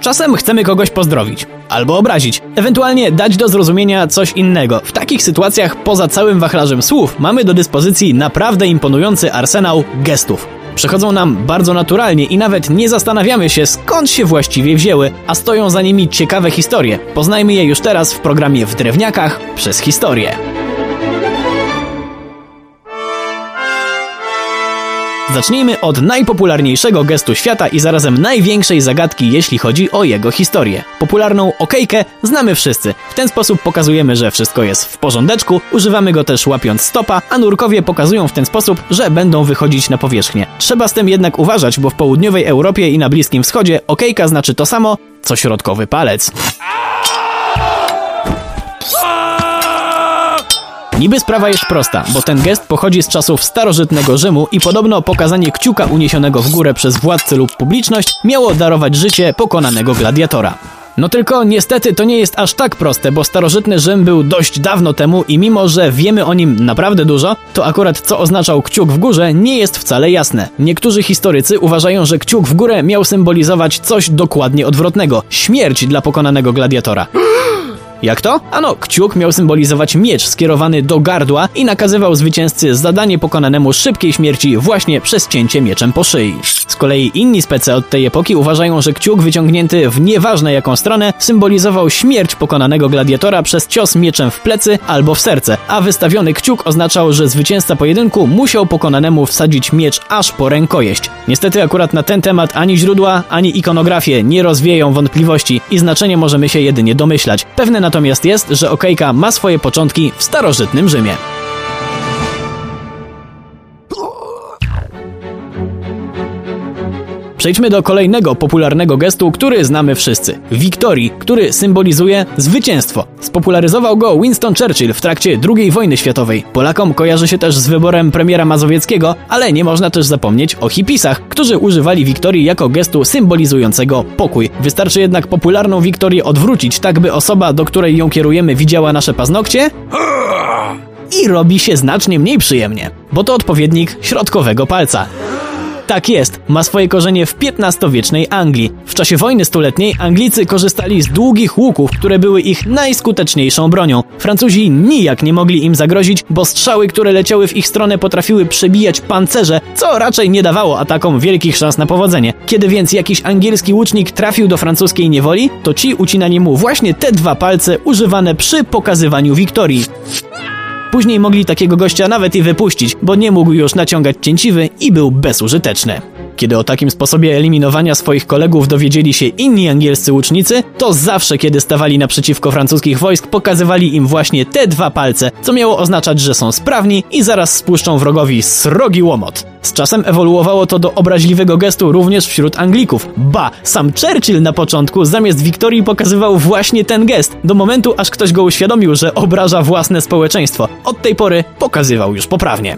Czasem chcemy kogoś pozdrowić albo obrazić, ewentualnie dać do zrozumienia coś innego. W takich sytuacjach, poza całym wachlarzem słów, mamy do dyspozycji naprawdę imponujący arsenał gestów. Przychodzą nam bardzo naturalnie i nawet nie zastanawiamy się, skąd się właściwie wzięły, a stoją za nimi ciekawe historie. Poznajmy je już teraz w programie W Drewniakach przez historię. Zacznijmy od najpopularniejszego gestu świata i zarazem największej zagadki, jeśli chodzi o jego historię. Popularną okejkę znamy wszyscy. W ten sposób pokazujemy, że wszystko jest w porządeczku, używamy go też łapiąc stopa, a nurkowie pokazują w ten sposób, że będą wychodzić na powierzchnię. Trzeba z tym jednak uważać, bo w południowej Europie i na Bliskim Wschodzie okejka znaczy to samo, co środkowy palec. Niby sprawa jest prosta, bo ten gest pochodzi z czasów starożytnego Rzymu i podobno pokazanie kciuka uniesionego w górę przez władcę lub publiczność miało darować życie pokonanego gladiatora. No tylko niestety to nie jest aż tak proste, bo starożytny Rzym był dość dawno temu i mimo, że wiemy o nim naprawdę dużo, to akurat co oznaczał kciuk w górze nie jest wcale jasne. Niektórzy historycy uważają, że kciuk w górę miał symbolizować coś dokładnie odwrotnego śmierć dla pokonanego gladiatora. Jak to? Ano, kciuk miał symbolizować miecz skierowany do gardła i nakazywał zwycięzcy zadanie pokonanemu szybkiej śmierci właśnie przez cięcie mieczem po szyi. Z kolei inni spece od tej epoki uważają, że kciuk wyciągnięty w nieważne jaką stronę symbolizował śmierć pokonanego gladiatora przez cios mieczem w plecy albo w serce, a wystawiony kciuk oznaczał, że zwycięzca pojedynku musiał pokonanemu wsadzić miecz aż po rękojeść. Niestety akurat na ten temat ani źródła, ani ikonografie nie rozwieją wątpliwości i znaczenie możemy się jedynie domyślać. Pewne natomiast jest, że okejka ma swoje początki w starożytnym Rzymie. Przejdźmy do kolejnego popularnego gestu, który znamy wszyscy. Wiktorii, który symbolizuje zwycięstwo. Spopularyzował go Winston Churchill w trakcie II wojny światowej. Polakom kojarzy się też z wyborem premiera Mazowieckiego, ale nie można też zapomnieć o hipisach, którzy używali Wiktorii jako gestu symbolizującego pokój. Wystarczy jednak popularną Wiktorię odwrócić, tak by osoba, do której ją kierujemy, widziała nasze paznokcie i robi się znacznie mniej przyjemnie, bo to odpowiednik środkowego palca. Tak jest, ma swoje korzenie w XV-wiecznej Anglii. W czasie wojny stuletniej Anglicy korzystali z długich łuków, które były ich najskuteczniejszą bronią. Francuzi nijak nie mogli im zagrozić, bo strzały, które leciały w ich stronę potrafiły przebijać pancerze, co raczej nie dawało atakom wielkich szans na powodzenie. Kiedy więc jakiś angielski łucznik trafił do francuskiej niewoli, to ci ucinali mu właśnie te dwa palce używane przy pokazywaniu wiktorii. Później mogli takiego gościa nawet i wypuścić, bo nie mógł już naciągać cięciwy i był bezużyteczny. Kiedy o takim sposobie eliminowania swoich kolegów dowiedzieli się inni angielscy łucznicy, to zawsze kiedy stawali naprzeciwko francuskich wojsk, pokazywali im właśnie te dwa palce, co miało oznaczać, że są sprawni i zaraz spuszczą wrogowi srogi łomot. Z czasem ewoluowało to do obraźliwego gestu również wśród Anglików. Ba, sam Churchill na początku zamiast Wiktorii pokazywał właśnie ten gest, do momentu aż ktoś go uświadomił, że obraża własne społeczeństwo. Od tej pory pokazywał już poprawnie.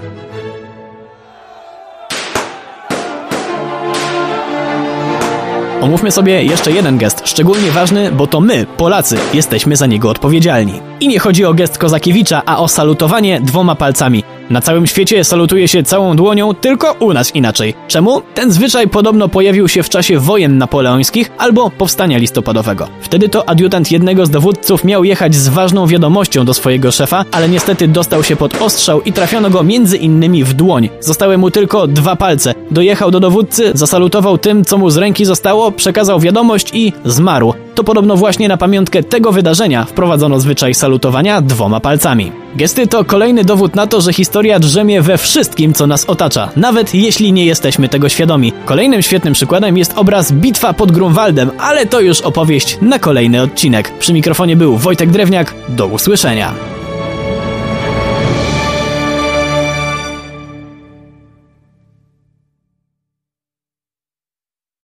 Omówmy sobie jeszcze jeden gest, szczególnie ważny, bo to my, Polacy, jesteśmy za niego odpowiedzialni. I nie chodzi o gest Kozakiewicza, a o salutowanie dwoma palcami. Na całym świecie salutuje się całą dłonią, tylko u nas inaczej. Czemu? Ten zwyczaj podobno pojawił się w czasie wojen napoleońskich albo powstania listopadowego. Wtedy to adiutant jednego z dowódców miał jechać z ważną wiadomością do swojego szefa, ale niestety dostał się pod ostrzał i trafiono go między innymi w dłoń. Zostały mu tylko dwa palce. Dojechał do dowódcy, zasalutował tym, co mu z ręki zostało, przekazał wiadomość i zmarł. To podobno właśnie na pamiątkę tego wydarzenia wprowadzono zwyczaj salutowania dwoma palcami. Gesty to kolejny dowód na to, że historia drzemie we wszystkim, co nas otacza, nawet jeśli nie jesteśmy tego świadomi. Kolejnym świetnym przykładem jest obraz Bitwa pod Grunwaldem, ale to już opowieść na kolejny odcinek. Przy mikrofonie był Wojtek Drewniak. Do usłyszenia.